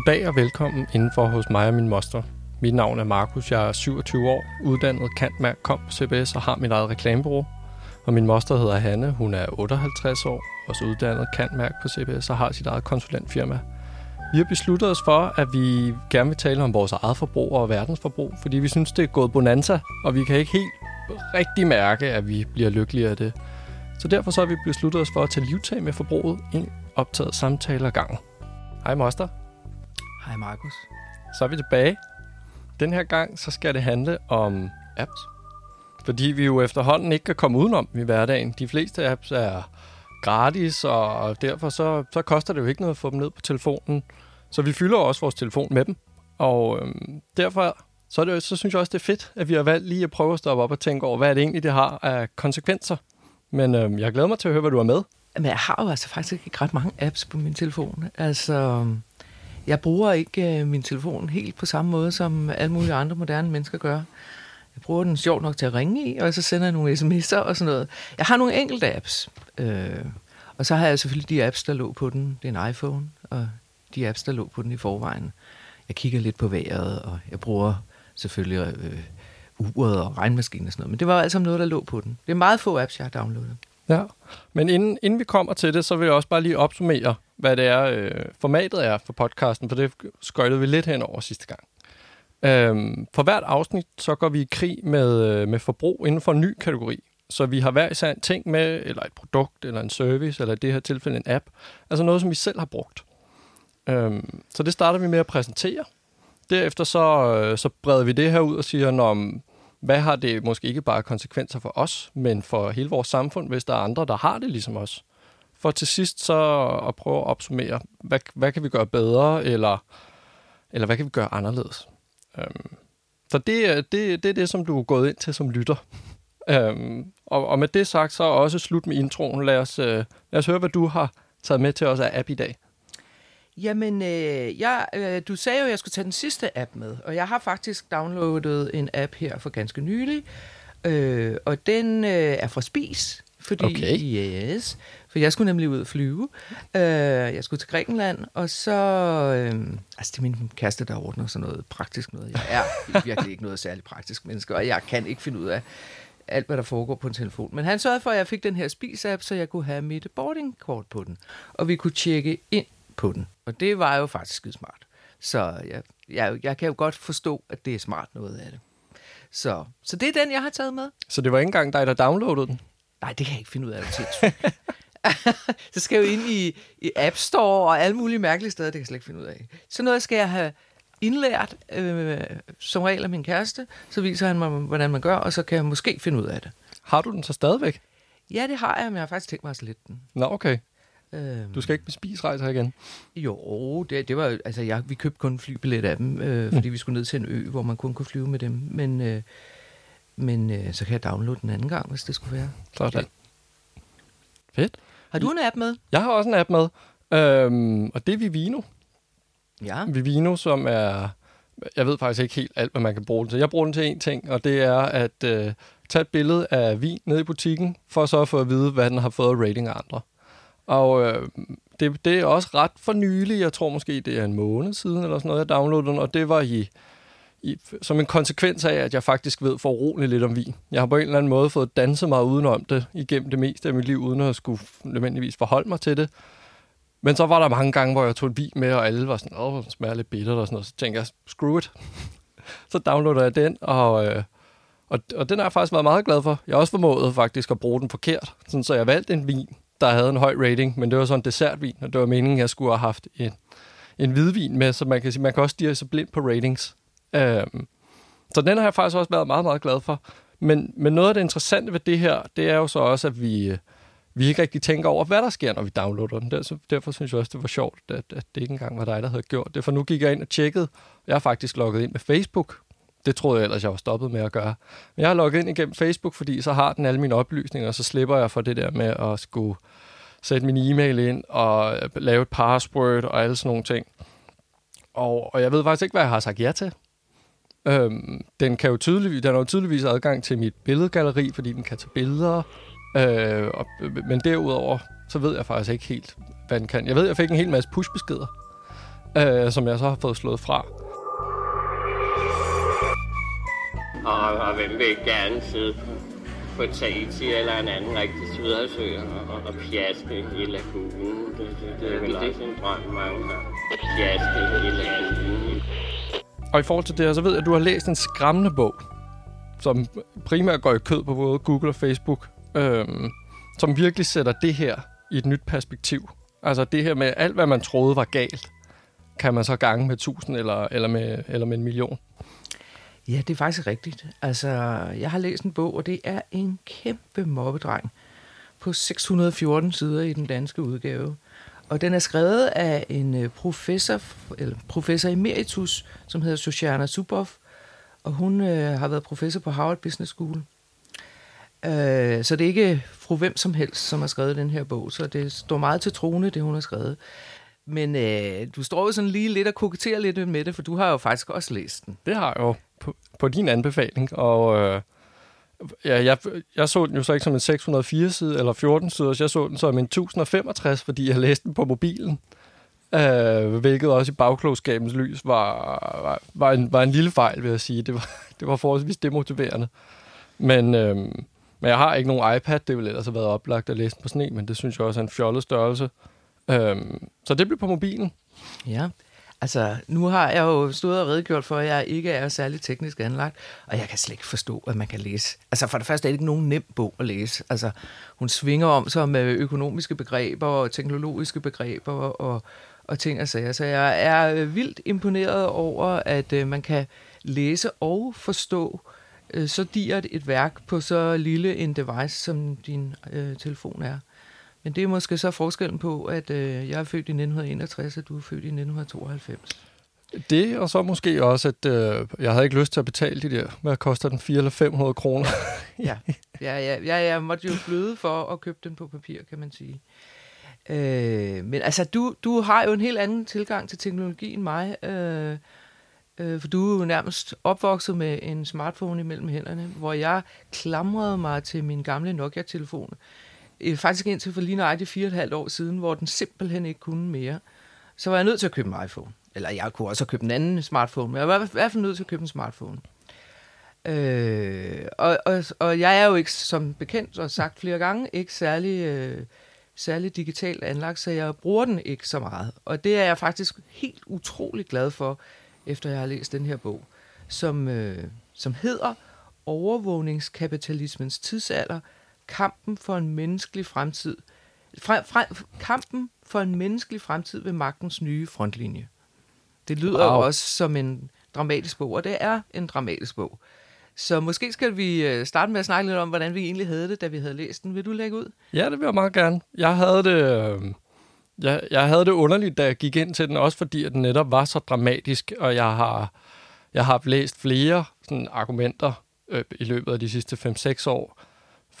Goddag og velkommen indenfor hos mig og min moster. Mit navn er Markus, jeg er 27 år, uddannet kantmærk, kom på CBS og har mit eget reklamebureau. Og min moster hedder Hanne, hun er 58 år, også uddannet kantmærk på CBS og har sit eget konsulentfirma. Vi har besluttet os for, at vi gerne vil tale om vores eget forbrug og verdensforbrug, fordi vi synes, det er gået bonanza, og vi kan ikke helt rigtig mærke, at vi bliver lykkeligere af det. Så derfor så har vi besluttet os for at tage livtag med forbruget en optaget samtale ad gangen. Hej moster. Hej Markus. Så er vi tilbage. Den her gang så skal det handle om apps. Fordi vi jo efterhånden ikke kan komme udenom i hverdagen. De fleste apps er gratis, og derfor så, så koster det jo ikke noget at få dem ned på telefonen. Så vi fylder også vores telefon med dem. Og øhm, derfor så, er det, så synes jeg også, det er fedt, at vi har valgt lige at prøve at stoppe op og tænke over, hvad er det egentlig, det har af konsekvenser. Men øhm, jeg glæder mig til at høre, hvad du har med. Men jeg har jo altså faktisk ikke ret mange apps på min telefon. Altså, jeg bruger ikke øh, min telefon helt på samme måde, som alle mulige andre moderne mennesker gør. Jeg bruger den sjovt nok til at ringe i, og så sender jeg nogle sms'er og sådan noget. Jeg har nogle enkelte apps. Øh, og så har jeg selvfølgelig de apps, der lå på den. Det er en iPhone, og de apps, der lå på den i forvejen. Jeg kigger lidt på vejret, og jeg bruger selvfølgelig øh, uret og regnmaskinen og sådan noget. Men det var altså noget, der lå på den. Det er meget få apps, jeg har downloadet. Ja, men inden, inden vi kommer til det, så vil jeg også bare lige opsummere, hvad det er, øh, formatet er for podcasten, for det skøjtede vi lidt hen over sidste gang. Øhm, for hvert afsnit, så går vi i krig med, øh, med forbrug inden for en ny kategori. Så vi har hver især en ting med, eller et produkt, eller en service, eller i det her tilfælde en app. Altså noget, som vi selv har brugt. Øhm, så det starter vi med at præsentere. Derefter så, øh, så breder vi det her ud og siger, når, hvad har det måske ikke bare konsekvenser for os, men for hele vores samfund, hvis der er andre, der har det ligesom os. For til sidst så at prøve at opsummere, hvad, hvad kan vi gøre bedre, eller, eller hvad kan vi gøre anderledes. Øhm, så det, det, det er det, som du er gået ind til som lytter. øhm, og, og med det sagt, så også slut med introen. Lad os, øh, lad os høre, hvad du har taget med til os af app i dag. Jamen, øh, jeg, øh, du sagde jo, at jeg skulle tage den sidste app med, og jeg har faktisk downloadet en app her for ganske nylig, øh, og den øh, er fra Spis, fordi Okay. yes, for jeg skulle nemlig ud og flyve. Øh, jeg skulle til Grækenland, og så... Øh, altså, det er min kæreste, der ordner sådan noget praktisk noget. Jeg er virkelig ikke noget særligt praktisk menneske, og jeg kan ikke finde ud af alt, hvad der foregår på en telefon. Men han sørgede for, at jeg fik den her Spis-app, så jeg kunne have mit boardingkort på den, og vi kunne tjekke ind på den. Og det var jo faktisk smart. Så jeg, jeg, jeg kan jo godt forstå, at det er smart noget af det. Så, så det er den, jeg har taget med. Så det var ikke engang dig, der downloadede den? Nej, det kan jeg ikke finde ud af. Det sindssygt. så skal jeg jo ind i, i App Store og alle mulige mærkelige steder, det kan jeg slet ikke finde ud af. Så noget skal jeg have indlært, øh, som regel af min kæreste, så viser han mig, hvordan man gør, og så kan jeg måske finde ud af det. Har du den så stadigvæk? Ja, det har jeg, men jeg har faktisk tænkt mig at slette den. Nå, okay. Øh, Du skal ikke med spisrejser igen? Jo, det, det var altså jeg, vi købte kun en flybillet af dem, øh, fordi vi skulle ned til en ø, hvor man kun kunne flyve med dem. Men, øh, men øh, så kan jeg downloade den anden gang, hvis det skulle være. Sådan. Fedt. Har du en app med? Jeg har også en app med, øhm, og det er Vivino. Ja. Vivino, som er... Jeg ved faktisk ikke helt alt, hvad man kan bruge den til. Jeg bruger den til én ting, og det er at øh, tage et billede af vin nede i butikken, for så at få at vide, hvad den har fået rating af andre. Og øh, det, det er også ret for nylig. Jeg tror måske, det er en måned siden, eller sådan noget, jeg downloadede den, og det var i, i, som en konsekvens af, at jeg faktisk ved for roligt lidt om vin. Jeg har på en eller anden måde fået danset mig udenom det igennem det meste af mit liv, uden at skulle nødvendigvis forholde mig til det. Men så var der mange gange, hvor jeg tog en vin med, og alle var sådan, åh, den smager lidt bittert og sådan noget. Så tænkte jeg, screw it. så downloader jeg den, og, øh, og, og den har jeg faktisk været meget glad for. Jeg har også formået faktisk at bruge den forkert. Sådan, så jeg valgte en vin, der havde en høj rating, men det var sådan en dessertvin, og det var meningen, at jeg skulle have haft en, en hvidvin med, så man kan sige, man kan også stige så blind på ratings. Øhm, så den har jeg faktisk også været meget, meget glad for. Men, men noget af det interessante ved det her, det er jo så også, at vi, øh, vi ikke rigtig tænker over, hvad der sker, når vi downloader den. Der, så derfor synes jeg også, det var sjovt, at, at det ikke engang var dig, der havde gjort det. For nu gik jeg ind og tjekkede. Jeg har faktisk logget ind med Facebook. Det troede jeg ellers, jeg var stoppet med at gøre. Men jeg har logget ind igennem Facebook, fordi så har den alle mine oplysninger, og så slipper jeg for det der med at skulle sætte min e-mail ind og øh, lave et password og alle sådan nogle ting. Og, og jeg ved faktisk ikke, hvad jeg har sagt ja til. Øhm, den, kan jo tydeligvis, den har jo tydeligvis adgang til mit billedgalleri, fordi den kan tage billeder. Øh, og, men derudover, så ved jeg faktisk ikke helt, hvad den kan. Jeg ved, jeg fik en hel masse pushbeskeder. øh, som jeg så har fået slået fra. Og, og hvem vil gerne sidde på, på Tahiti eller en anden rigtig sydersø og, og, pjaske i lagunen? Det, det, det er vel også en drøm, mange har. Pjaske i lagunen. Og i forhold til det her, så ved jeg, at du har læst en skræmmende bog, som primært går i kød på både Google og Facebook, øhm, som virkelig sætter det her i et nyt perspektiv. Altså det her med alt, hvad man troede var galt, kan man så gange med 1000 eller, eller, med, eller med en million. Ja, det er faktisk rigtigt. Altså, jeg har læst en bog, og det er en kæmpe mobbedreng på 614 sider i den danske udgave. Og den er skrevet af en øh, professor, eller professor emeritus, som hedder Shoshana Zuboff, og hun øh, har været professor på Harvard Business School. Øh, så det er ikke fru hvem som helst, som har skrevet den her bog, så det står meget til troende, det hun har skrevet. Men øh, du står jo sådan lige lidt og koketterer lidt med det, for du har jo faktisk også læst den. Det har jeg jo på, på din anbefaling, og øh, ja, jeg, jeg så den jo så ikke som en 604 side eller 14 sider, så jeg så den som en 1065, fordi jeg læste den på mobilen. Øh, hvilket også i bagklogskabens lys var, var, var, en, var en lille fejl, vil jeg sige. Det var, det var forholdsvis demotiverende. Men, øh, men jeg har ikke nogen iPad, det ville ellers have været oplagt at læse den på sne, men det synes jeg også er en fjollet størrelse. Øh, så det blev på mobilen. Ja, altså nu har jeg jo stået og redegjort for, at jeg ikke er særlig teknisk anlagt, og jeg kan slet ikke forstå, at man kan læse. Altså for det første er det ikke nogen nem bog at læse. Altså hun svinger om sig med økonomiske begreber og teknologiske begreber og, og ting og sager. Så jeg er vildt imponeret over, at øh, man kan læse og forstå øh, så dirt et værk på så lille en device, som din øh, telefon er. Men det er måske så forskellen på, at øh, jeg er født i 1961, og du er født i 1992. Det, og så måske også, at øh, jeg havde ikke lyst til at betale de der, hvad koster den, 400 eller 500 kroner? ja, ja, ja, ja, jeg måtte jo bløde for at købe den på papir, kan man sige. Øh, men altså, du, du har jo en helt anden tilgang til teknologi end mig, øh, øh, for du er jo nærmest opvokset med en smartphone imellem hænderne, hvor jeg klamrede mig til min gamle Nokia-telefon, øh, Øh, faktisk indtil for lige nøjagtigt fire og et halvt år siden, hvor den simpelthen ikke kunne mere. Så var jeg nødt til at købe en iPhone. Eller jeg kunne også have købt en anden smartphone, men jeg var i hvert fald nødt til at købe en smartphone. Øh, og, og, og jeg er jo ikke, som bekendt og sagt flere gange, ikke særlig, øh, særlig digitalt anlagt, så jeg bruger den ikke så meget. Og det er jeg faktisk helt utrolig glad for, efter jeg har læst den her bog, som, øh, som hedder Overvågningskapitalismens tidsalder, kampen for en menneskelig fremtid. Fra, fra, kampen for en menneskelig fremtid ved magtens nye frontlinje. Det lyder wow. også som en dramatisk bog, og det er en dramatisk bog. Så måske skal vi øh, starte med at snakke lidt om, hvordan vi egentlig havde det, da vi havde læst den. Vil du lægge ud? Ja, det vil jeg meget gerne. Jeg havde det, øh, jeg, jeg havde det underligt, da jeg gik ind til den, også fordi at den netop var så dramatisk, og jeg har, jeg har læst flere sådan, argumenter øh, i løbet af de sidste 5-6 år,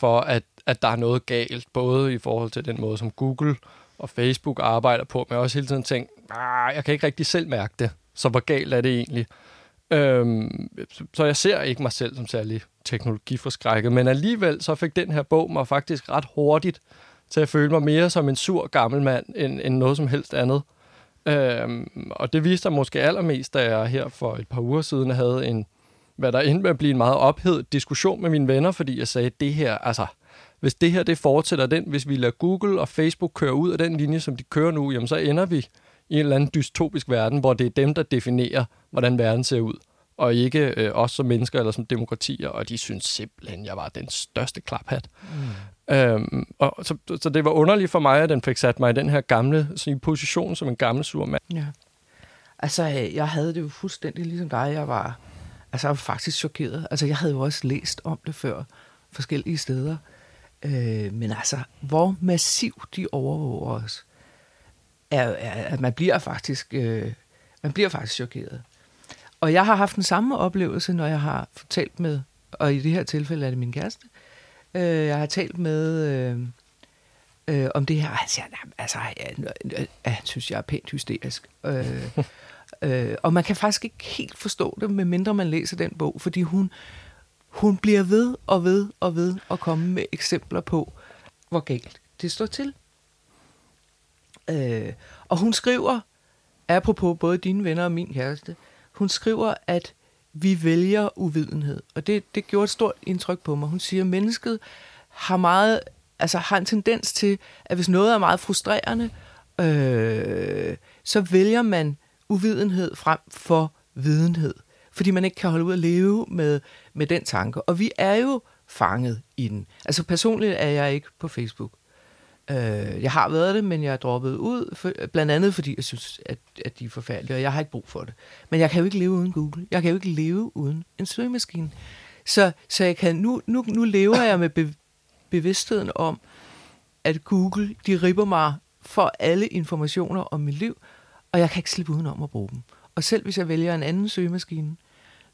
for at, at der er noget galt, både i forhold til den måde, som Google og Facebook arbejder på, men jeg også hele tiden tænkt, ah, jeg kan ikke rigtig selv mærke det, så hvor galt er det egentlig? Øhm, så jeg ser ikke mig selv som særlig teknologiforskrækket, men alligevel så fik den her bog mig faktisk ret hurtigt til at føle mig mere som en sur gammel mand, end, end noget som helst andet. Øhm, og det viste sig måske allermest, da jeg her for et par uger siden havde en, hvad der endte med at blive en meget ophedet diskussion med mine venner, fordi jeg sagde, det her, altså, hvis det her det fortsætter den, hvis vi lader Google og Facebook køre ud af den linje, som de kører nu, jamen så ender vi i en eller anden dystopisk verden, hvor det er dem, der definerer, hvordan verden ser ud, og ikke øh, os som mennesker eller som demokratier, og de synes simpelthen, jeg var den største klaphat. Mm. Øhm, og så, så det var underligt for mig, at den fik sat mig i den her gamle så i position som en gammel sur mand. Ja. Altså, jeg havde det jo fuldstændig ligesom dig. Jeg var, altså, jeg var faktisk chokeret. Altså, jeg havde jo også læst om det før forskellige steder. Øh, men altså, hvor massivt de overvåger os, er, er, at man bliver faktisk, øh, man bliver faktisk chokeret. Og jeg har haft den samme oplevelse, når jeg har fortalt med, og i det her tilfælde er det min kæreste, øh, jeg har talt med øh, øh, om det her. Altså, altså jeg, jeg, jeg synes, jeg er pænt hysterisk. Øh, øh, og man kan faktisk ikke helt forstå det, medmindre man læser den bog, fordi hun, hun bliver ved og ved og ved at komme med eksempler på, hvor galt det står til. Øh, og hun skriver, apropos både dine venner og min kæreste, hun skriver, at vi vælger uvidenhed. Og det, det gjorde et stort indtryk på mig. Hun siger, at mennesket har meget, altså har en tendens til, at hvis noget er meget frustrerende, øh, så vælger man uvidenhed frem for videnhed. Fordi man ikke kan holde ud at leve med, med den tanke. Og vi er jo fanget i den. Altså personligt er jeg ikke på Facebook. Øh, jeg har været det, men jeg er droppet ud, for, blandt andet fordi jeg synes, at, at de er forfærdelige, og jeg har ikke brug for det. Men jeg kan jo ikke leve uden Google. Jeg kan jo ikke leve uden en søgemaskine. Så, så jeg kan, nu, nu, nu lever jeg med be, bevidstheden om, at Google, de ripper mig for alle informationer om mit liv, og jeg kan ikke slippe udenom at bruge dem. Og selv hvis jeg vælger en anden søgemaskine,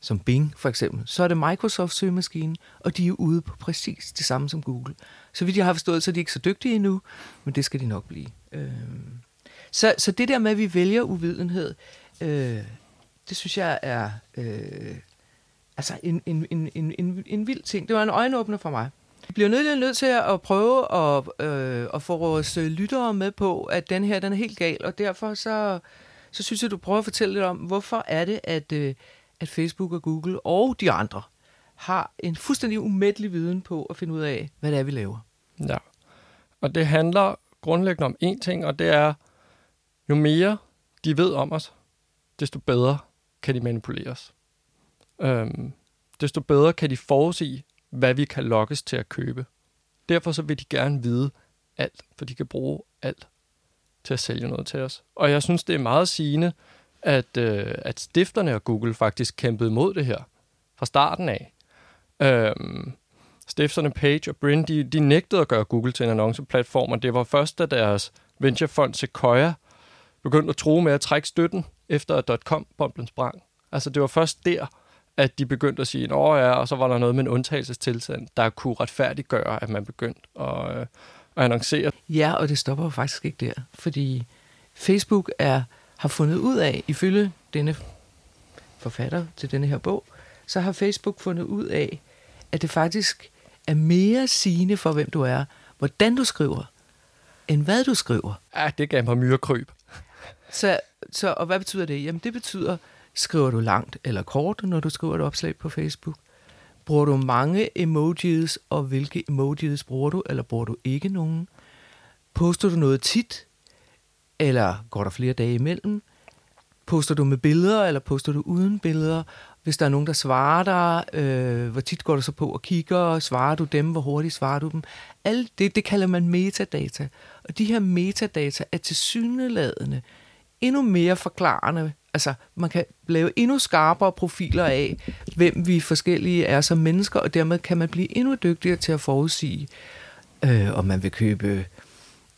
som Bing for eksempel, så er det Microsoft søgemaskine, og de er ude på præcis det samme som Google. Så vidt jeg har forstået, så er de ikke så dygtige endnu, men det skal de nok blive. Øh. Så, så det der med, at vi vælger uvidenhed, øh, det synes jeg er øh, altså en, en, en, en, en, en vild ting. Det var en øjenåbner for mig. Vi bliver nødt, nødt til at prøve at, øh, at få vores øh, lyttere med på, at den her den er helt gal, og derfor så, så synes jeg, du prøver at fortælle lidt om, hvorfor er det, at, øh, at Facebook og Google og de andre har en fuldstændig umættelig viden på at finde ud af, hvad det er, vi laver. Ja, og det handler grundlæggende om én ting, og det er, jo mere de ved om os, desto bedre kan de manipulere os. Øhm, desto bedre kan de forudsige, hvad vi kan lokkes til at købe. Derfor så vil de gerne vide alt, for de kan bruge alt til at sælge noget til os. Og jeg synes, det er meget sigende, at, øh, at stifterne af Google faktisk kæmpede mod det her fra starten af. Øhm, stifterne Page og Brin, de, de nægtede at gøre Google til en annonceplatform, og det var først, da deres venturefond Sequoia begyndte at tro med at trække støtten, efter at .com-bomben sprang. Altså, det var først der, at de begyndte at sige, at ja, og så var der noget med en undtagelsestilstand, der kunne retfærdiggøre, at man begyndte at, øh, at annoncere. Ja, og det stopper jo faktisk ikke der, fordi Facebook er, har fundet ud af, ifølge denne forfatter til denne her bog, så har Facebook fundet ud af, at det faktisk er mere sigende for, hvem du er, hvordan du skriver, end hvad du skriver. Ja, det gav mig myrekryb. Så, så, og hvad betyder det? Jamen det betyder, skriver du langt eller kort, når du skriver et opslag på Facebook? Bruger du mange emojis, og hvilke emojis bruger du, eller bruger du ikke nogen? Poster du noget tit, eller går der flere dage imellem? Poster du med billeder, eller poster du uden billeder? Hvis der er nogen, der svarer dig, øh, hvor tit går du så på og kigger? Svarer du dem? Hvor hurtigt svarer du dem? Alt det, det kalder man metadata. Og de her metadata er tilsyneladende endnu mere forklarende. Altså, man kan lave endnu skarpere profiler af, hvem vi forskellige er som mennesker, og dermed kan man blive endnu dygtigere til at forudsige, øh, om man vil købe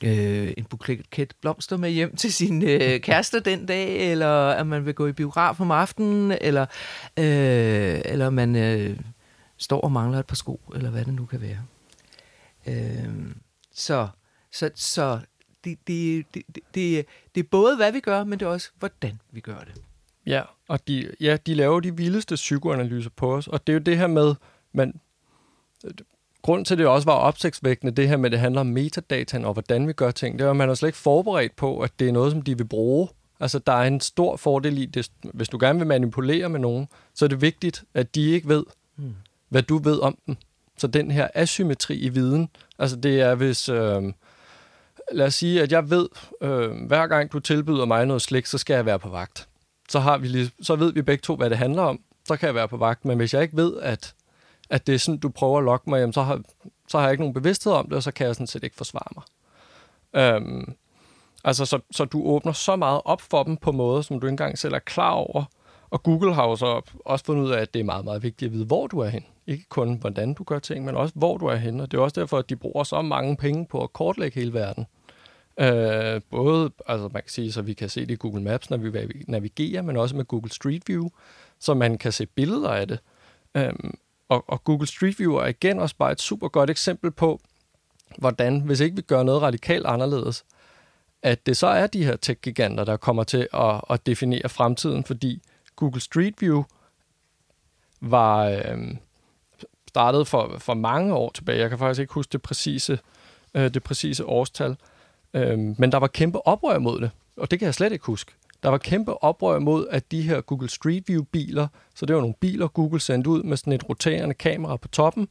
øh, en buket blomster med hjem til sin øh, kæreste den dag, eller at man vil gå i biograf om aftenen, eller, øh, eller man øh, står og mangler et par sko, eller hvad det nu kan være. Øh, så, så, så det, det, det, det, det er både, hvad vi gør, men det er også, hvordan vi gør det. Ja, og de, ja, de laver de vildeste psykoanalyser på os, og det er jo det her med, man, grund til, at det også var opsigtsvækkende, det her med, at det handler om metadataen og hvordan vi gør ting, det er, at man er slet ikke forberedt på, at det er noget, som de vil bruge. Altså, der er en stor fordel i det. Hvis du gerne vil manipulere med nogen, så er det vigtigt, at de ikke ved, mm. hvad du ved om dem. Så den her asymmetri i viden, altså det er, hvis... Øh, lad os sige, at jeg ved, øh, hver gang du tilbyder mig noget slik, så skal jeg være på vagt. Så, har vi lige, så ved vi begge to, hvad det handler om. Så kan jeg være på vagt. Men hvis jeg ikke ved, at at det er sådan, du prøver at lokke mig, jamen, så, har, så har jeg ikke nogen bevidsthed om det, og så kan jeg sådan set ikke forsvare mig. Øhm, altså, så, så du åbner så meget op for dem på måder, som du ikke engang selv er klar over. Og Google har jo så også fundet ud af, at det er meget, meget vigtigt at vide, hvor du er hen. Ikke kun, hvordan du gør ting, men også, hvor du er hen. Og det er også derfor, at de bruger så mange penge på at kortlægge hele verden. Øh, både, altså man kan sige, så vi kan se det i Google Maps, når vi navigerer, men også med Google Street View, så man kan se billeder af det. Øh, og, og Google Street View er igen også bare et super godt eksempel på, hvordan, hvis ikke vi gør noget radikalt anderledes, at det så er de her tech-giganter, der kommer til at, at definere fremtiden, fordi Google Street View var øh, startet for, for mange år tilbage. Jeg kan faktisk ikke huske det præcise, øh, det præcise årstal. Øh, Øhm, men der var kæmpe oprør mod det, og det kan jeg slet ikke huske. Der var kæmpe oprør mod, at de her Google Street View-biler, så det var nogle biler, Google sendte ud med sådan et roterende kamera på toppen,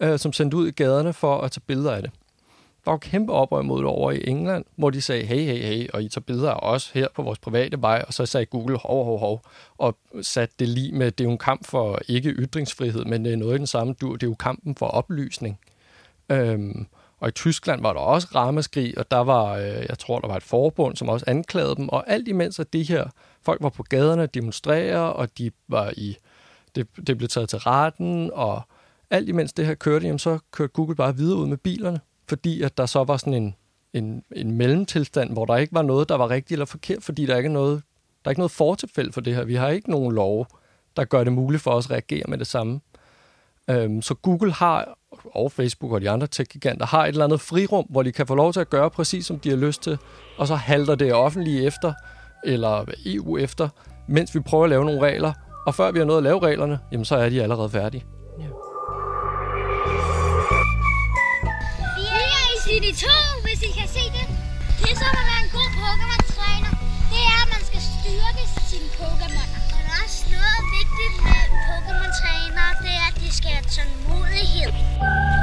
øh, som sendte ud i gaderne for at tage billeder af det. Der var kæmpe oprør mod det over i England, hvor de sagde, hey, hey, hey, og I tager billeder af os her på vores private vej, og så sagde Google, hov, hov, hov, og satte det lige med, det er jo en kamp for ikke ytringsfrihed, men det er noget i den samme dur, det er jo kampen for oplysning. Øhm, og i Tyskland var der også ramaskrig, og der var, øh, jeg tror, der var et forbund, som også anklagede dem, og alt imens at de her folk var på gaderne og demonstrere, og de var i, det, det blev taget til retten, og alt imens det her kørte, jamen, så kørte Google bare videre ud med bilerne, fordi at der så var sådan en, en, en mellemtilstand, hvor der ikke var noget, der var rigtigt eller forkert, fordi der ikke er noget, der er ikke noget fortilfælde for det her. Vi har ikke nogen lov, der gør det muligt for os at reagere med det samme. Øhm, så Google har, og Facebook og de andre tech-giganter, har et eller andet frirum, hvor de kan få lov til at gøre præcis, som de har lyst til, og så halter det offentlige efter, eller EU efter, mens vi prøver at lave nogle regler. Og før vi har nået at lave reglerne, jamen så er de allerede færdige. City 2, hvis I kan se det. Det som at være en god Pokémon-træner, det er, at man skal styrke sine Pokémoner. Og der er også noget vigtigt med Pokémon-træner, vi skal have tålmodighed.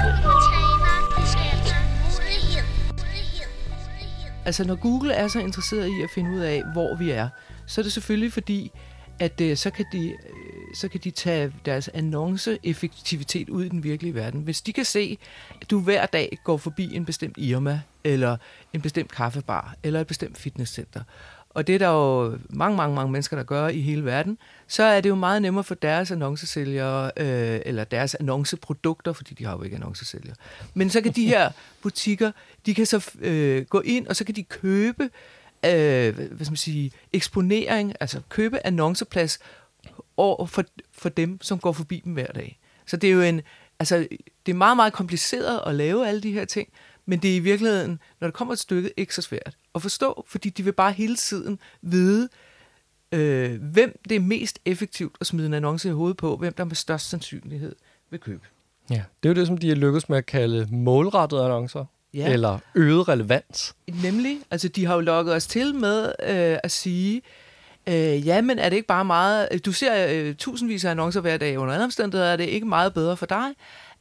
Pokémon-træner, skal have tålmodighed. Altså, når Google er så interesseret i at finde ud af, hvor vi er, så er det selvfølgelig fordi, at øh, så, kan de, øh, så kan de tage deres annonceeffektivitet ud i den virkelige verden. Hvis de kan se, at du hver dag går forbi en bestemt Irma, eller en bestemt kaffebar, eller et bestemt fitnesscenter, og det er der jo mange, mange, mange mennesker, der gør i hele verden, så er det jo meget nemmere for deres annoncesælgere, øh, eller deres annonceprodukter, fordi de har jo ikke annoncesælgere. Men så kan de her butikker, de kan så øh, gå ind, og så kan de købe øh, hvad skal man sige, eksponering, altså købe annonceplads over for, for dem, som går forbi dem hver dag. Så det er jo en, altså, det er meget, meget kompliceret at lave alle de her ting, men det er i virkeligheden, når det kommer et stykke, ikke så svært at forstå, fordi de vil bare hele tiden vide, øh, hvem det er mest effektivt at smide en annonce i hovedet på, hvem der med størst sandsynlighed vil købe. Ja, det er jo det, som de er lykkedes med at kalde målrettede annoncer ja. eller øget relevans. Nemlig, altså de har jo lukket os til med øh, at sige, øh, ja, men er det ikke bare meget, du ser øh, tusindvis af annoncer hver dag under andre omstændigheder, er det ikke meget bedre for dig,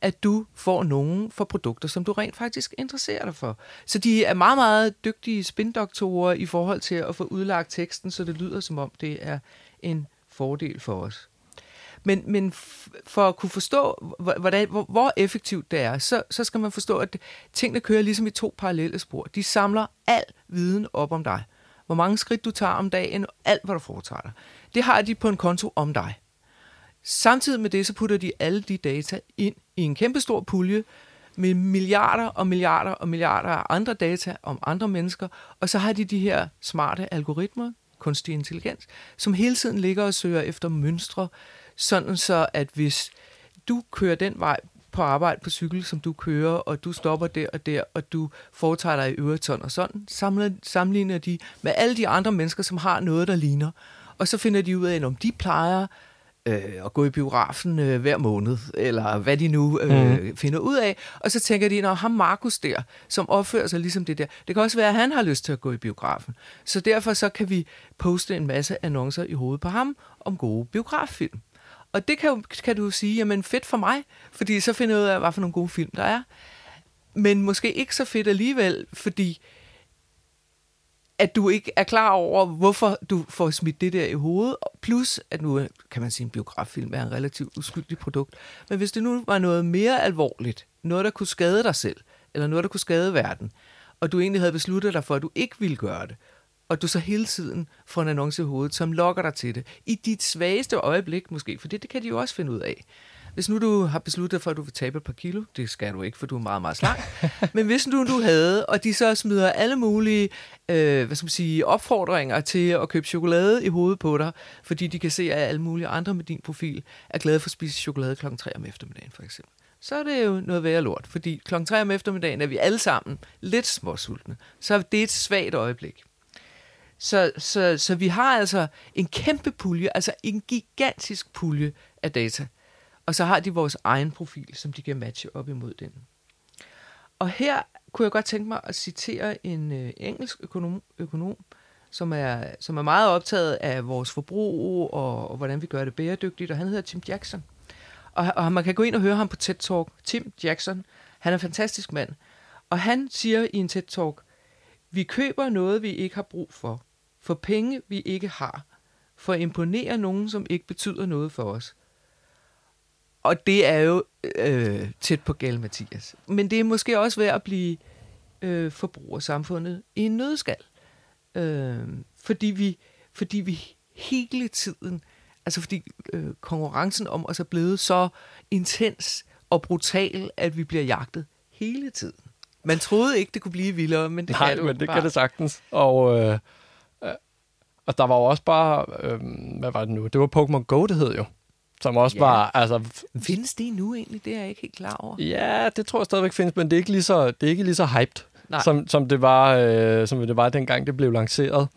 at du får nogen for produkter, som du rent faktisk interesserer dig for. Så de er meget, meget dygtige spindoktorer i forhold til at få udlagt teksten, så det lyder som om det er en fordel for os. Men, men for at kunne forstå, hvordan, hvor, hvor effektivt det er, så, så skal man forstå, at tingene kører ligesom i to parallelle spor. De samler al viden op om dig. Hvor mange skridt du tager om dagen, alt hvad du foretager dig. Det har de på en konto om dig. Samtidig med det, så putter de alle de data ind i en kæmpestor pulje med milliarder og milliarder og milliarder af andre data om andre mennesker, og så har de de her smarte algoritmer, kunstig intelligens, som hele tiden ligger og søger efter mønstre, sådan så at hvis du kører den vej på arbejde på cykel, som du kører, og du stopper der og der, og du foretager dig i øvrigt sådan og sådan, samler, sammenligner de med alle de andre mennesker, som har noget, der ligner. Og så finder de ud af, om de plejer øh, at gå i biografen øh, hver måned, eller hvad de nu øh, mm. finder ud af. Og så tænker de, når ham Markus der, som opfører sig ligesom det der, det kan også være, at han har lyst til at gå i biografen. Så derfor så kan vi poste en masse annoncer i hovedet på ham om gode biograffilm. Og det kan, kan du sige, jamen fedt for mig, fordi så finder jeg ud af, hvad for nogle gode film der er. Men måske ikke så fedt alligevel, fordi at du ikke er klar over, hvorfor du får smidt det der i hovedet. Plus, at nu kan man sige, at en biograffilm er en relativt uskyldig produkt. Men hvis det nu var noget mere alvorligt, noget, der kunne skade dig selv, eller noget, der kunne skade verden, og du egentlig havde besluttet dig for, at du ikke ville gøre det, og du så hele tiden får en annonce i hovedet, som lokker dig til det. I dit svageste øjeblik måske, for det, det kan de jo også finde ud af. Hvis nu du har besluttet for, at du vil tabe et par kilo, det skal du ikke, for du er meget, meget slank. Men hvis nu du havde, og de så smider alle mulige øh, hvad skal man sige, opfordringer til at købe chokolade i hovedet på dig, fordi de kan se, at alle mulige andre med din profil er glade for at spise chokolade kl. 3 om eftermiddagen, for eksempel. Så er det jo noget værre lort, fordi kl. 3 om eftermiddagen er vi alle sammen lidt småsultne. Så det er et svagt øjeblik. Så, så, så vi har altså en kæmpe pulje, altså en gigantisk pulje af data. Og så har de vores egen profil, som de kan matche op imod den. Og her kunne jeg godt tænke mig at citere en øh, engelsk økonom, økonom, som er, som er meget optaget af vores forbrug og, og hvordan vi gør det bæredygtigt, og han hedder Tim Jackson. Og, og man kan gå ind og høre ham på TED Talk. Tim Jackson, han er en fantastisk mand. Og han siger i en TED Talk, vi køber noget, vi ikke har brug for, for penge, vi ikke har, for at imponere nogen, som ikke betyder noget for os. Og det er jo øh, tæt på gal, Mathias. Men det er måske også værd at blive øh, forbrugersamfundet i en nødskal. Øh, fordi, vi, fordi vi hele tiden, altså fordi øh, konkurrencen om os er blevet så intens og brutal, at vi bliver jagtet hele tiden. Man troede ikke, det kunne blive vildere, men det Nej, kan det men det bare. kan det sagtens. Og, øh, øh, og der var jo også bare, øh, hvad var det nu? Det var Pokémon Go, det hed jo. Som også Ja. var, altså, Findes det nu egentlig? Det er jeg ikke helt klar over. ja, det tror jeg stadigvæk findes, men det er ikke lige så, det er ikke lige så hyped, Nej. som, som, det var, øh, som det var dengang, det blev lanceret.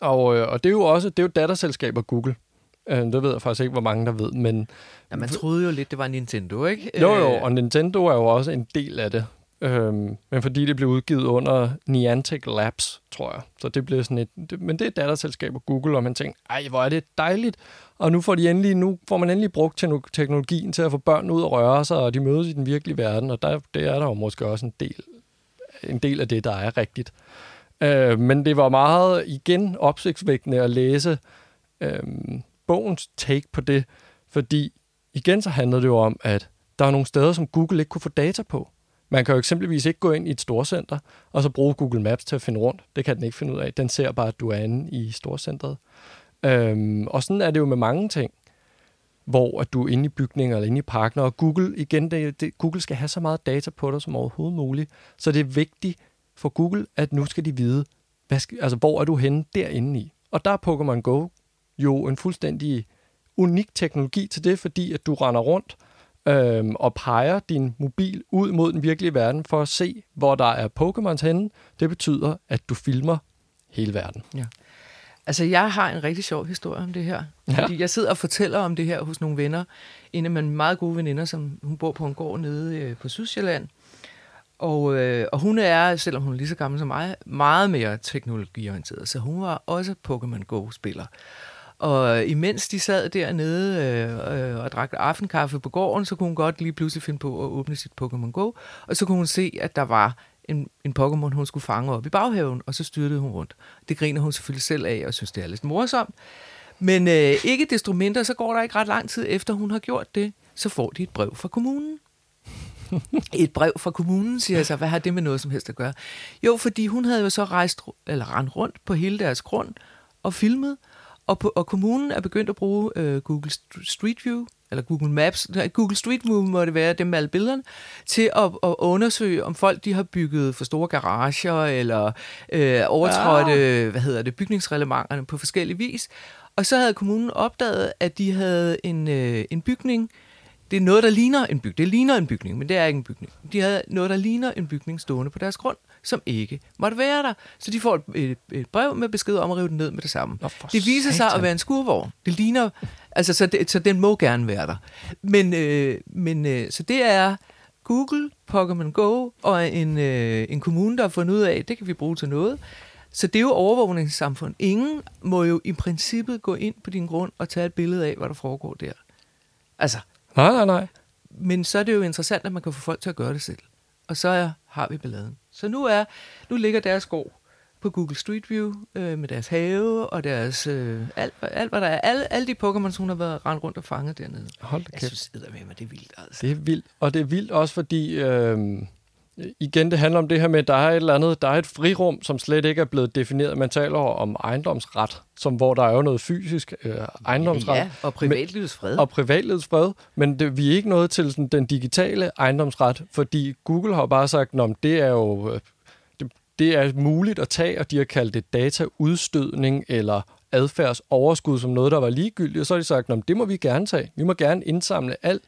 Og, øh, og det er jo også, det er jo datterselskaber Google. Øh, det ved jeg faktisk ikke, hvor mange der ved, men Ja, man troede jo lidt, det var Nintendo, ikke? Jo, jo, Øh, og Nintendo er jo også en del af det. Øhm, men fordi det blev udgivet under Niantic Labs, tror jeg. Så det blev sådan et... Det, men det er et datterselskab af Google, og man tænkte, ej, hvor er det dejligt. Og nu får, de endelig, nu får man endelig brugt teknologien til at få børn ud og røre sig, og de mødes i den virkelige verden, og der, det er der jo måske også en del, en del af det, der er rigtigt. Øh, men det var meget, igen, opsigtsvækkende at læse øh, bogens take på det, fordi igen så handlede det jo om, at der er nogle steder, som Google ikke kunne få data på. Man kan jo eksempelvis ikke gå ind i et storcenter, og så bruge Google Maps til at finde rundt. Det kan den ikke finde ud af. Den ser bare, at du er inde i storcentret. Øhm, og sådan er det jo med mange ting, hvor at du er inde i bygninger eller inde i parken, og Google, igen, det, det, Google skal have så meget data på dig som overhovedet muligt. Så det er vigtigt for Google, at nu skal de vide, hvad skal, altså, hvor er du henne derinde i. Og der er Pokémon Go jo en fuldstændig unik teknologi til det, fordi at du render rundt øhm, og peger din mobil ud mod den virkelige verden for at se, hvor der er Pokémons henne. Det betyder, at du filmer hele verden. Altså, jeg har en rigtig sjov historie om det her. Ja. Ja. Fordi jeg sidder og fortæller om det her hos nogle venner. En af mine meget gode veninder, som hun bor på en gård nede øh, på Sydsjælland. Og, øh, og hun er, selvom hun er lige så gammel som mig, meget mere teknologiorienteret. Så hun var også Pokémon Go-spiller. Og imens de sad dernede øh, øh, og drak aftenkaffe på gården, så kunne hun godt lige pludselig finde på at åbne sit Pokémon Go. Og så kunne hun se, at der var en, en Pokémon, hun skulle fange op i baghaven, og så styrtede hun rundt. Det griner hun selvfølgelig selv af, og synes, det er lidt morsomt. Men øh, ikke desto mindre, så går der ikke ret lang tid efter, hun har gjort det, så får de et brev fra kommunen. Et brev fra kommunen, siger jeg så. Hvad har det med noget som helst at gøre? Jo, fordi hun havde jo så rejst, eller rendt rundt på hele deres grund og filmet, og, på, og kommunen er begyndt at bruge øh, Google St- Street View, eller Google Maps, Google Street View må det være, dem med alle billederne, til at, at undersøge, om folk de har bygget for store garager, eller øh, overtrådt, øh, hvad hedder det, bygningsreglementerne på forskellige vis. Og så havde kommunen opdaget, at de havde en, øh, en bygning, det er noget, der ligner en bygning. Det ligner en bygning, men det er ikke en bygning. De havde noget, der ligner en bygning stående på deres grund, som ikke måtte være der. Så de får et, et, et brev med besked om at rive den ned med det samme. Nå, det viser sig satan. at være en skurvogn. Det ligner, altså så, det, så den må gerne være der. Men, øh, men øh, så det er Google, Pokémon Go og en, øh, en kommune, der har fundet ud af, det kan vi bruge til noget. Så det er jo overvågningssamfund. Ingen må jo i princippet gå ind på din grund og tage et billede af, hvad der foregår der. Altså, Nej, nej, nej. men så er det jo interessant, at man kan få folk til at gøre det selv. Og så har vi balladen. Så nu er nu ligger deres gård på Google Street View øh, med deres have og deres øh, alt, alt, hvad der er. Alle, alle de Pokémon, hun har været rendt rundt og fanget dernede. Hold da Jeg kæft. synes, med mig, det er vildt. Altså. Det er vildt. Og det er vildt også, fordi... Øh, igen, det handler om det her med, at der er et eller andet, der er et frirum, som slet ikke er blevet defineret. Man taler om ejendomsret, som hvor der er jo noget fysisk øh, ejendomsret. Ja, og privatlivets fred. og privatlivets fred, men det, vi er ikke nået til sådan, den digitale ejendomsret, fordi Google har bare sagt, at det er jo øh, det, det er muligt at tage, og de har kaldt det dataudstødning eller adfærdsoverskud som noget, der var ligegyldigt, og så har de sagt, at det må vi gerne tage. Vi må gerne indsamle alt,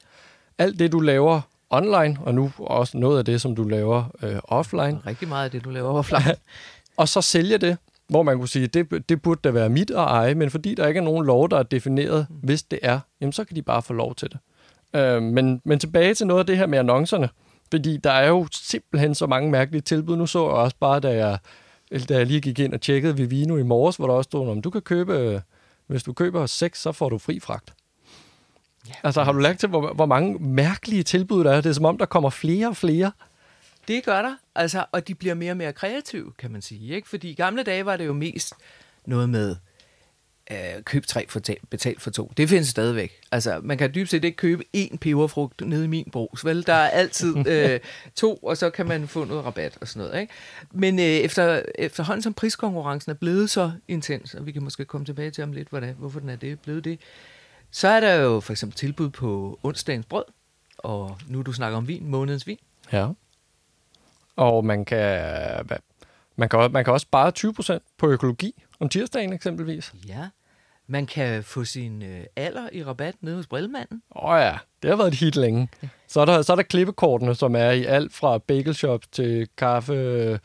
alt det, du laver online, og nu også noget af det, som du laver øh, offline, Rigtig meget af det, du laver offline. og så sælge det, hvor man kunne sige, det, det burde da være mit at eje, men fordi der ikke er nogen lov, der er defineret, hvis det er, jamen så kan de bare få lov til det. Øh, men, men tilbage til noget af det her med annoncerne, fordi der er jo simpelthen så mange mærkelige tilbud. Nu så jeg også bare, da jeg da jeg lige gik ind og tjekkede Vivino i morges, hvor der også stod, om du kan købe, øh, hvis du køber seks, så får du fri fragt. Ja, altså har du lagt til, hvor, hvor mange mærkelige tilbud der er? Det er som om, der kommer flere og flere. Det gør der, altså, og de bliver mere og mere kreative, kan man sige. Ikke? Fordi i gamle dage var det jo mest noget med, øh, køb tre, for betal for to. Det findes stadigvæk. Altså, man kan dybt set ikke købe én peberfrugt nede i min brus, vel? Der er altid øh, to, og så kan man få noget rabat og sådan noget, ikke? Men øh, efter, efterhånden som priskonkurrencen er blevet så intens, og vi kan måske komme tilbage til om lidt, hvordan, hvorfor den er det, blevet det, så er der jo for eksempel tilbud på onsdagens brød, og nu du snakker om vin, månedens vin. Ja. Og man kan, man kan, man kan også spare 20% på økologi om tirsdagen eksempelvis. Ja. Man kan få sin øh, alder i rabat nede hos Brillemanden. Åh oh ja, det har været et hit længe. Så er der, så er der klippekortene, som er i alt fra bagelshops til kaffe,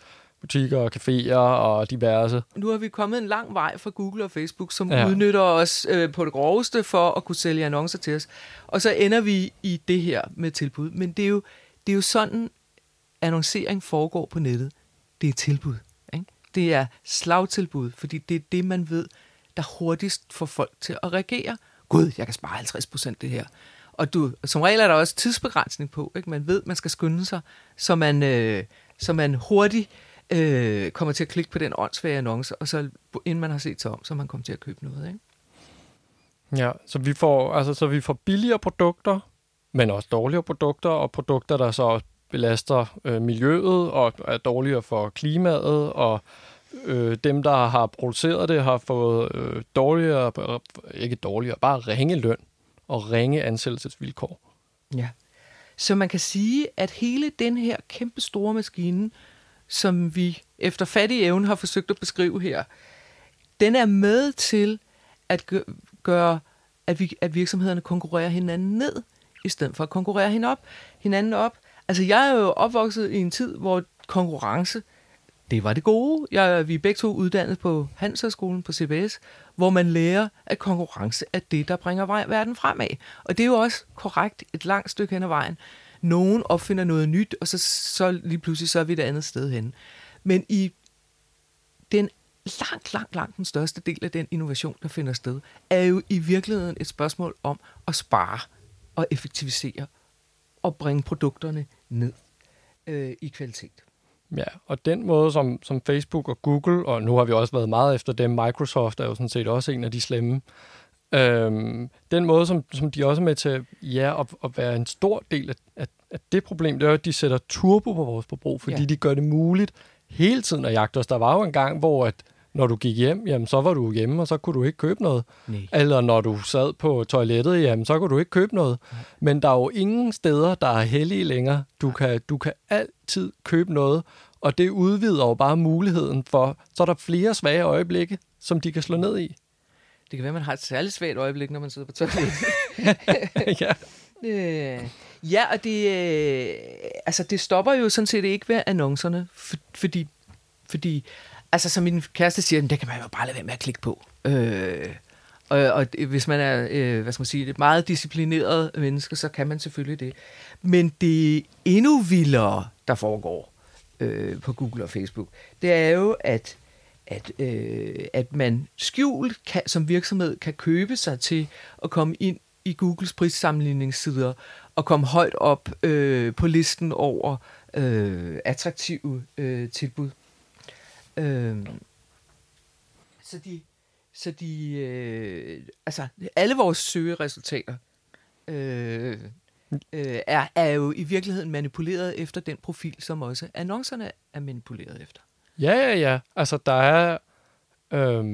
butikker og caféer og diverse. Nu har vi kommet en lang vej fra Google og Facebook, som ja. udnytter os øh, på det groveste for at kunne sælge annoncer til os. Og så ender vi i det her med tilbud. Men det er jo, det er jo sådan, annoncering foregår på nettet. Det er tilbud. Ikke? Det er slagtilbud, fordi det er det, man ved, der hurtigst får folk til at reagere. Gud, jeg kan spare 50 procent det her. Og du, som regel er der også tidsbegrænsning på. Ikke? Man ved, man skal skynde sig, så man, øh, så man hurtigt øh, kommer til at klikke på den åndssvage annonce, og så inden man har set sig om, så man kommer til at købe noget. Ikke? Ja, så vi får, altså, så vi får billigere produkter, men også dårligere produkter, og produkter, der så belaster øh, miljøet og er dårligere for klimaet, og øh, dem, der har produceret det, har fået øh, dårligere, ikke dårligere, bare ringe løn og ringe ansættelsesvilkår. Ja. Så man kan sige, at hele den her kæmpe store maskine, som vi efter fattig evne har forsøgt at beskrive her, den er med til at gøre, at, vi, at virksomhederne konkurrerer hinanden ned, i stedet for at konkurrere hinanden op. Hinanden op. Altså, jeg er jo opvokset i en tid, hvor konkurrence – det var det gode. Jeg, vi er begge to uddannet på Handelshøjskolen på CBS, hvor man lærer, at konkurrence er det, der bringer verden fremad. Og det er jo også korrekt et langt stykke hen ad vejen. Nogen opfinder noget nyt, og så, så lige pludselig så er vi et andet sted hen. Men i den langt, langt, langt den største del af den innovation, der finder sted, er jo i virkeligheden et spørgsmål om at spare og effektivisere og bringe produkterne ned øh, i kvalitet. Ja, og den måde, som, som Facebook og Google, og nu har vi også været meget efter dem, Microsoft er jo sådan set også en af de slemme, øhm, den måde, som, som de også er med til ja, at, at være en stor del af, af, af det problem, det er at de sætter turbo på vores forbrug, fordi ja. de gør det muligt hele tiden at jagte os. Der var jo en gang, hvor at når du gik hjem, jamen så var du hjemme, og så kunne du ikke købe noget. Nej. Eller når du sad på toilettet, jamen så kunne du ikke købe noget. Nej. Men der er jo ingen steder, der er heldige længere. Du kan, du kan altid købe noget, og det udvider jo bare muligheden for, så er der flere svage øjeblikke, som de kan slå ned i. Det kan være, man har et særligt svagt øjeblik, når man sidder på toilettet. ja. Øh, ja, og det, øh, altså det stopper jo sådan set ikke ved annoncerne, for, fordi, fordi altså som min kæreste siger, det kan man jo bare lade være med at klikke på. Øh, og, og hvis man er, øh, hvad skal man sige, et meget disciplineret menneske, så kan man selvfølgelig det. Men det endnu vildere, der foregår øh, på Google og Facebook, det er jo, at at, øh, at man skjult kan, som virksomhed kan købe sig til at komme ind i Googles prissammenligningssider og komme højt op øh, på listen over øh, attraktive øh, tilbud. Øh, så de, så de øh, altså alle vores søgeresultater øh, øh, er, er jo i virkeligheden manipuleret efter den profil, som også annoncerne er manipuleret efter. Ja, ja, ja. Altså der er, øh,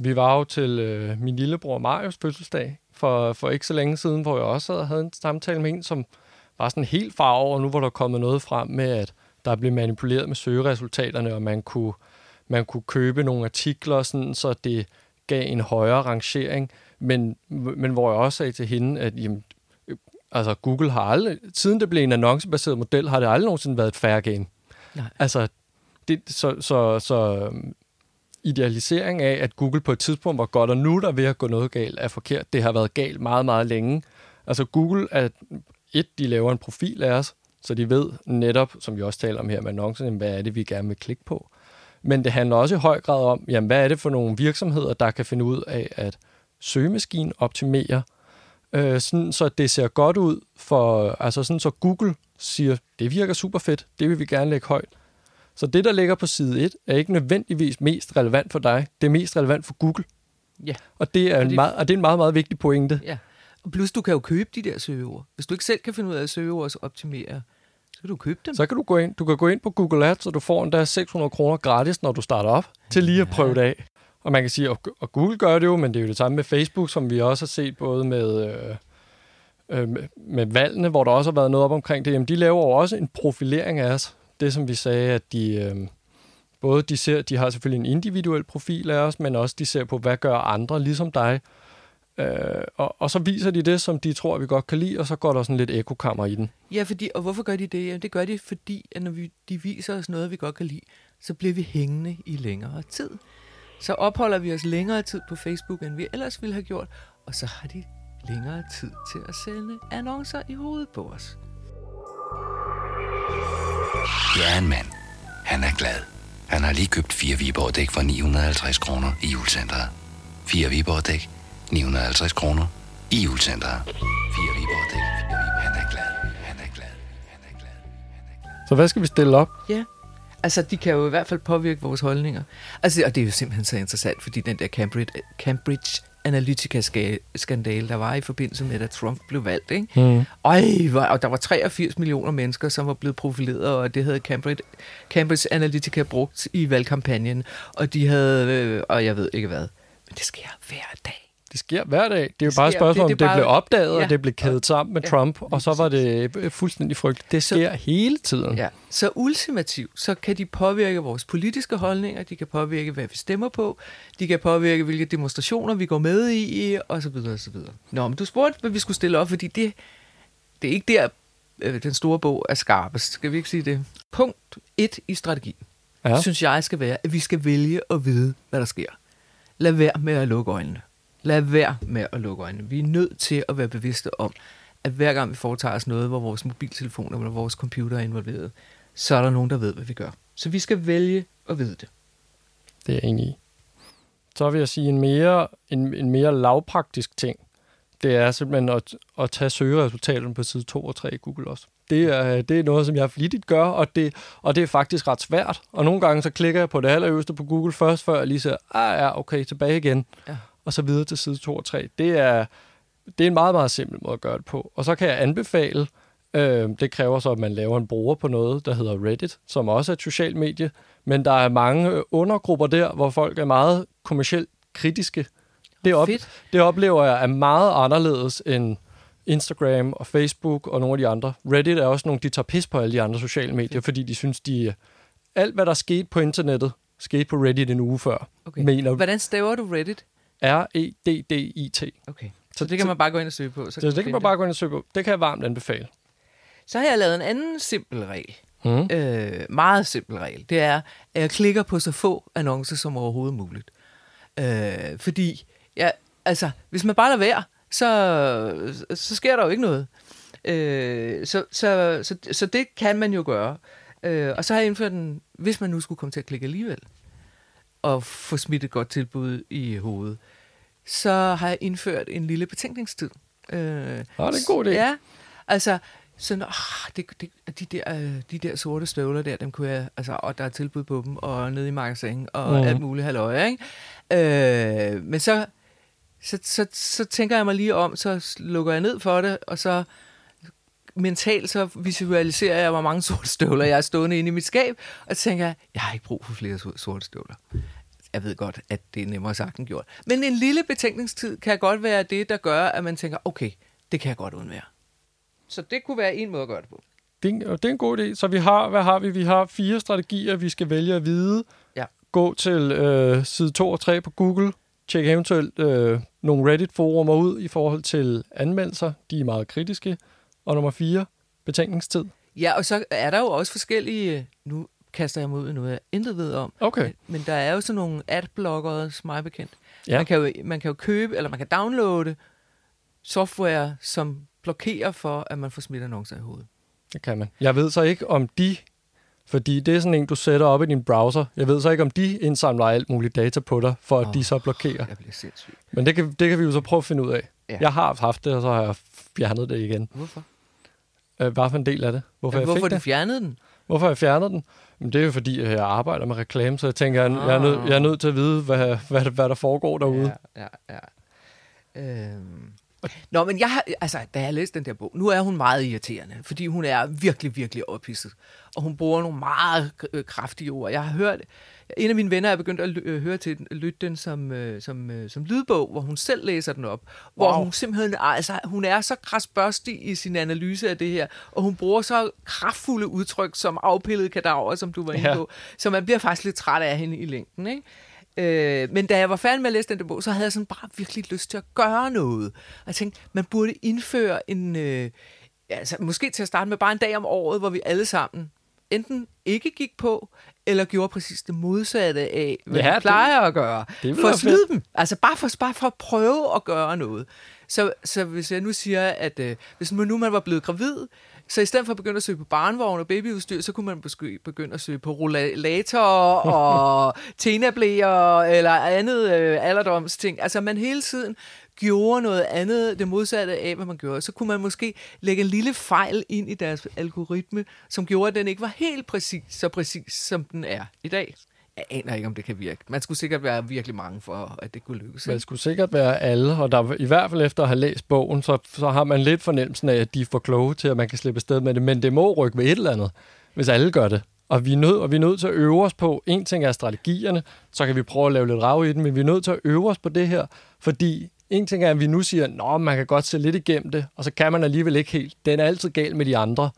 vi var jo til øh, min lillebror Marius fødselsdag for, for ikke så længe siden, hvor jeg også havde en samtale med en, som var sådan helt far over, nu hvor der kommet noget frem med, at der blev manipuleret med søgeresultaterne, og man kunne øh, man kunne købe nogle artikler, sådan, så det gav en højere rangering, men, men hvor jeg også sagde til hende, at jamen, altså Google har aldrig, siden det blev en annoncebaseret model, har det aldrig nogensinde været et fair game. Nej. Altså, det, så, så, så øhm, idealisering af, at Google på et tidspunkt var godt, og nu der ved at gå noget galt, er forkert. Det har været galt meget, meget længe. Altså Google er, et, de laver en profil af os, så de ved netop, som vi også taler om her med annoncen, hvad er det, vi gerne vil klikke på. Men det handler også i høj grad om, jamen, hvad er det for nogle virksomheder, der kan finde ud af at søgemaskinen optimere, øh, sådan så det ser godt ud for, altså sådan så Google siger, det virker super fedt, det vil vi gerne lægge højt. Så det, der ligger på side 1, er ikke nødvendigvis mest relevant for dig. Det er mest relevant for Google. Ja. Og det er, en, Fordi- meget, og det er en meget, meget vigtig pointe. Ja. Og plus, du kan jo købe de der søgeord. Hvis du ikke selv kan finde ud af at søgeord og optimere, så kan du købe dem. Så kan du gå ind, du kan gå ind på Google Ads, og du får endda 600 kroner gratis, når du starter op, til lige at prøve det af. Og man kan sige, og, og Google gør det jo, men det er jo det samme med Facebook, som vi også har set både med, øh, øh, med- med valgene, hvor der også har været noget op omkring det. Jamen, de laver jo også en profilering af os. Det, som vi sagde, at de... Øh, både de ser, de har selvfølgelig en individuel profil af os, men også de ser på, hvad gør andre ligesom dig. Øh, og, og så viser de det, som de tror, vi godt kan lide, og så går der sådan lidt ekokammer i den. Ja, fordi, og hvorfor gør de det? Jamen, det gør de, fordi at når vi, de viser os noget, vi godt kan lide, så bliver vi hængende i længere tid. Så opholder vi os længere tid på Facebook, end vi ellers ville have gjort, og så har de længere tid til at sende annoncer i hovedet på os. Ja, en mand. Han er glad. Han har lige købt fire Viborg dæk for 950 kroner i julecenteret. Fire Viborg dæk, 950 kroner i julecenteret. Fire Viborg dæk, fire Viborg. Han er glad. Han er glad. Han er glad. Så hvad skal vi stille op? Ja. Altså, de kan jo i hvert fald påvirke vores holdninger. Altså, og det er jo simpelthen så interessant, fordi den der Cambridge, Cambridge Analytica-skandale, der var i forbindelse med, at Trump blev valgt, ikke? Mm. Hvor- og der var 83 millioner mennesker, som var blevet profileret, og det havde Cambridge, Cambridge Analytica brugt i valgkampagnen, og de havde, øh, og jeg ved ikke hvad, men det sker hver dag. Det sker hver dag. Det er jo Det bare et spørgsmål, det- om det det blev opdaget, Ja. og det blev kædet sammen med Ja, Trump, og så var det øh, fuldstændig frygteligt. Det Så- sker hele tiden. Ja. Så ultimativt, så kan de påvirke vores politiske holdninger, de kan påvirke, hvad vi stemmer på, de kan påvirke, hvilke demonstrationer vi går med i, og så videre, og så videre. Nå, men du spurgte, hvad vi skulle stille op, fordi det, det er ikke der, øh, den store bog er skarpest. Skal vi ikke sige det? Punkt 1 i strategien, ja. synes jeg skal være, at vi skal vælge at vide, hvad der sker. Lad være med at lukke øjnene. Lad være med at lukke øjnene. Vi er nødt til at være bevidste om, at hver gang vi foretager os noget, hvor vores mobiltelefoner eller vores computer er involveret, så er der nogen, der ved, hvad vi gør. Så vi skal vælge at vide det. Det er jeg enig i. Så vil jeg sige en mere, en, en mere lavpraktisk ting. Det er simpelthen at, at tage søgeresultaterne på side 2 og 3 i Google også. Det er, det er noget, som jeg flittigt gør, og det, og det er faktisk ret svært. Og nogle gange så klikker jeg på det allerøverste på Google først, før jeg lige siger, ah ja, okay, tilbage igen. Ja. Og så videre til side 2 og 3. Det er, det er en meget, meget simpel måde at gøre det på. Og så kan jeg anbefale, øh, det kræver så, at man laver en bruger på noget, der hedder Reddit, som også er et socialt medie, men der er mange øh, undergrupper der, hvor folk er meget kommercielt kritiske. Det, op, Fedt. det oplever jeg er meget anderledes end Instagram og Facebook og nogle af de andre. Reddit er også nogle, de tager pis på alle de andre sociale medier, fordi de synes, de alt hvad der skete på internettet, skete på Reddit en uge før. Okay. Mener Hvordan staver du Reddit? R-E-D-D-I-T. Okay. Så det kan man bare gå ind og søge på. Så, det kan finde man bare gå ind og søge på. Det kan jeg varmt anbefale. Så har jeg lavet en anden simpel regel. Mm. Øh, meget simpel regel. Det er, at jeg klikker på så få annoncer som overhovedet muligt. Øh, fordi, ja, altså, hvis man bare lader være, så, så sker der jo ikke noget. Øh, så, så, så, så det kan man jo gøre. Øh, og så har jeg indført en, hvis man nu skulle komme til at klikke alligevel, og få smidt et godt tilbud i hovedet, så har jeg indført en lille betænkningstid. Øh, Ah, det er en god idé. Ja, altså, sådan, oh, det, det, de, der, øh, de der sorte støvler der, dem kunne jeg, altså, og der er tilbud på dem, og nede i magasin, og mm. alt muligt halløj, ikke? Øh, men så, så, så, så tænker jeg mig lige om, så lukker jeg ned for det, og så mentalt så visualiserer jeg, hvor mange sorte støvler jeg er stående inde i mit skab, og så tænker jeg, jeg har ikke brug for flere so- sorte støvler. Jeg ved godt, at det er nemmere sagt end gjort. Men en lille betænkningstid kan godt være det, der gør, at man tænker, okay, det kan jeg godt undvære. Så det kunne være en måde at gøre det på. Det er, og det er en god idé. Så vi har, hvad har vi? Vi har fire strategier, vi skal vælge at vide. Ja. Gå til øh, side 2 og 3 på Google. Tjek eventuelt øh, nogle Reddit-forumer ud i forhold til anmeldelser. De er meget kritiske. Og nummer 4, betænkningstid. Ja, og så er der jo også forskellige... Nu kaster jeg mig ud i noget, jeg intet ved om. Okay. Men, der er jo sådan nogle adblockere, som mig bekendt. Ja. Man, kan jo, man kan jo købe, eller man kan downloade software, som blokerer for, at man får smidt annoncer i hovedet. Det kan man. Jeg ved så ikke, om de Fordi det er sådan en, du sætter op i din browser. Jeg ved så ikke, om de indsamler alt muligt data på dig, for at Åh, de så blokerer. Jeg bliver sindssyg. Men det kan, det kan vi jo så prøve at finde ud af. Ja. Jeg har haft det, og så har jeg fjernet det igen. Hvorfor? Øh, Hvad for en del af det? Hvorfor, Ja, jeg hvorfor fik du det? fjernede den? Hvorfor jeg fjernet den? Men det er jo fordi, jeg arbejder med reklame, så jeg tænker, jeg, jeg, er, nødt, jeg er nødt til at vide, hvad, hvad, hvad der foregår derude. Ja, ja, ja. Øhm. Nå, men jeg har, altså, da jeg læste den der bog, nu er hun meget irriterende, fordi hun er virkelig, virkelig ophidset. Og hun bruger nogle meget øh, kraftige ord. Jeg har hørt, en af mine venner er begyndt at lø- øh, høre til den, lytte den som, øh, som, øh, som lydbog, hvor hun selv læser den op. Hvor Wow. hun simpelthen, altså, hun er så krasbørstig i sin analyse af det her, og hun bruger så kraftfulde udtryk som afpillede kadaver, som du var inde Ja. på, så man bliver faktisk lidt træt af hende i længden, ikke? Øh, men da jeg var færdig med at læse den der bog, så havde jeg sådan bare virkelig lyst til at gøre noget. Og jeg tænkte, man burde indføre en... Øh, altså, måske til at starte med bare en dag om året, hvor vi alle sammen enten ikke gik på, eller gjorde præcis det modsatte af, hvad Ja, ja, vi det- plejer at gøre. det for at snyde dem. Altså bare for, bare for at prøve at gøre noget. Så, så hvis jeg nu siger, at øh, hvis man nu man var blevet gravid, så i stedet for at begynde at søge på barnvogn og babyudstyr, så kunne man måske begynde at søge på rollator og tenablæer eller andet øh, alderdomsting. Altså man hele tiden gjorde noget andet, det modsatte af, hvad man gjorde. Så kunne man måske lægge en lille fejl ind i deres algoritme, som gjorde, at den ikke var helt præcis, så præcis, som den er i dag. Jeg aner ikke, om det kan virke. Man skulle sikkert være virkelig mange for, at det kunne lykkes. Det skulle sikkert være alle, og der, i hvert fald efter at have læst bogen, så, så har man lidt fornemmelsen af, at de er for kloge til, at man kan slippe afsted med det. Men det må rykke ved et eller andet, hvis alle gør det. Og vi er nødt, og vi er nødt til at øve os på, en ting er strategierne, så kan vi prøve at lave lidt rav i den, men vi er nødt til at øve os på det her, fordi en ting er, at vi nu siger, at man kan godt se lidt igennem det, og så kan man alligevel ikke helt. Den er altid gal med de andre,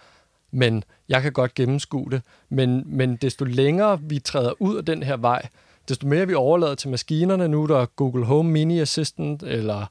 men jeg kan godt gennemskue det. Men, men desto længere vi træder ud af den her vej, desto mere vi overlader til maskinerne. Nu er der Google Home Mini Assistant, eller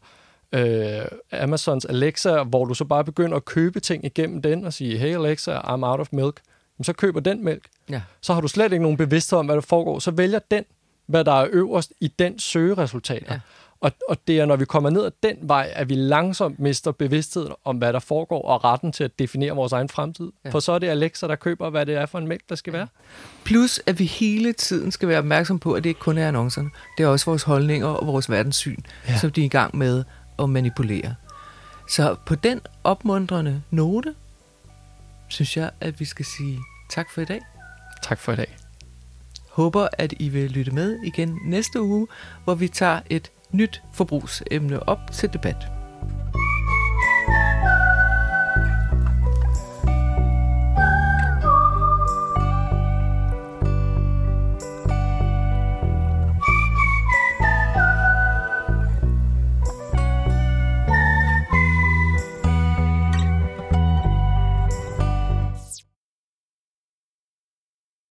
øh, Amazons Alexa, hvor du så bare begynder at købe ting igennem den, og sige, hey Alexa, I'm out of milk. Jamen, så køber den mælk. Ja. Så har du slet ikke nogen bevidsthed om, hvad der foregår. Så vælger den, hvad der er øverst i den søgeresultater. Ja. Og, og det er, når vi kommer ned ad den vej, at vi langsomt mister bevidstheden om, hvad der foregår, og retten til at definere vores egen fremtid. Ja. For så er det Alexa, der køber, hvad det er for en mælk, der skal være. Plus, at vi hele tiden skal være opmærksom på, at det ikke kun er annoncerne. Det er også vores holdninger og vores verdenssyn. Ja. som de er i gang med at manipulere. Så på den opmuntrende note, synes jeg, at vi skal sige tak for i dag. Tak for i dag. Håber, at I vil lytte med igen næste uge, hvor vi tager et nyt forbrugsemne op til debat.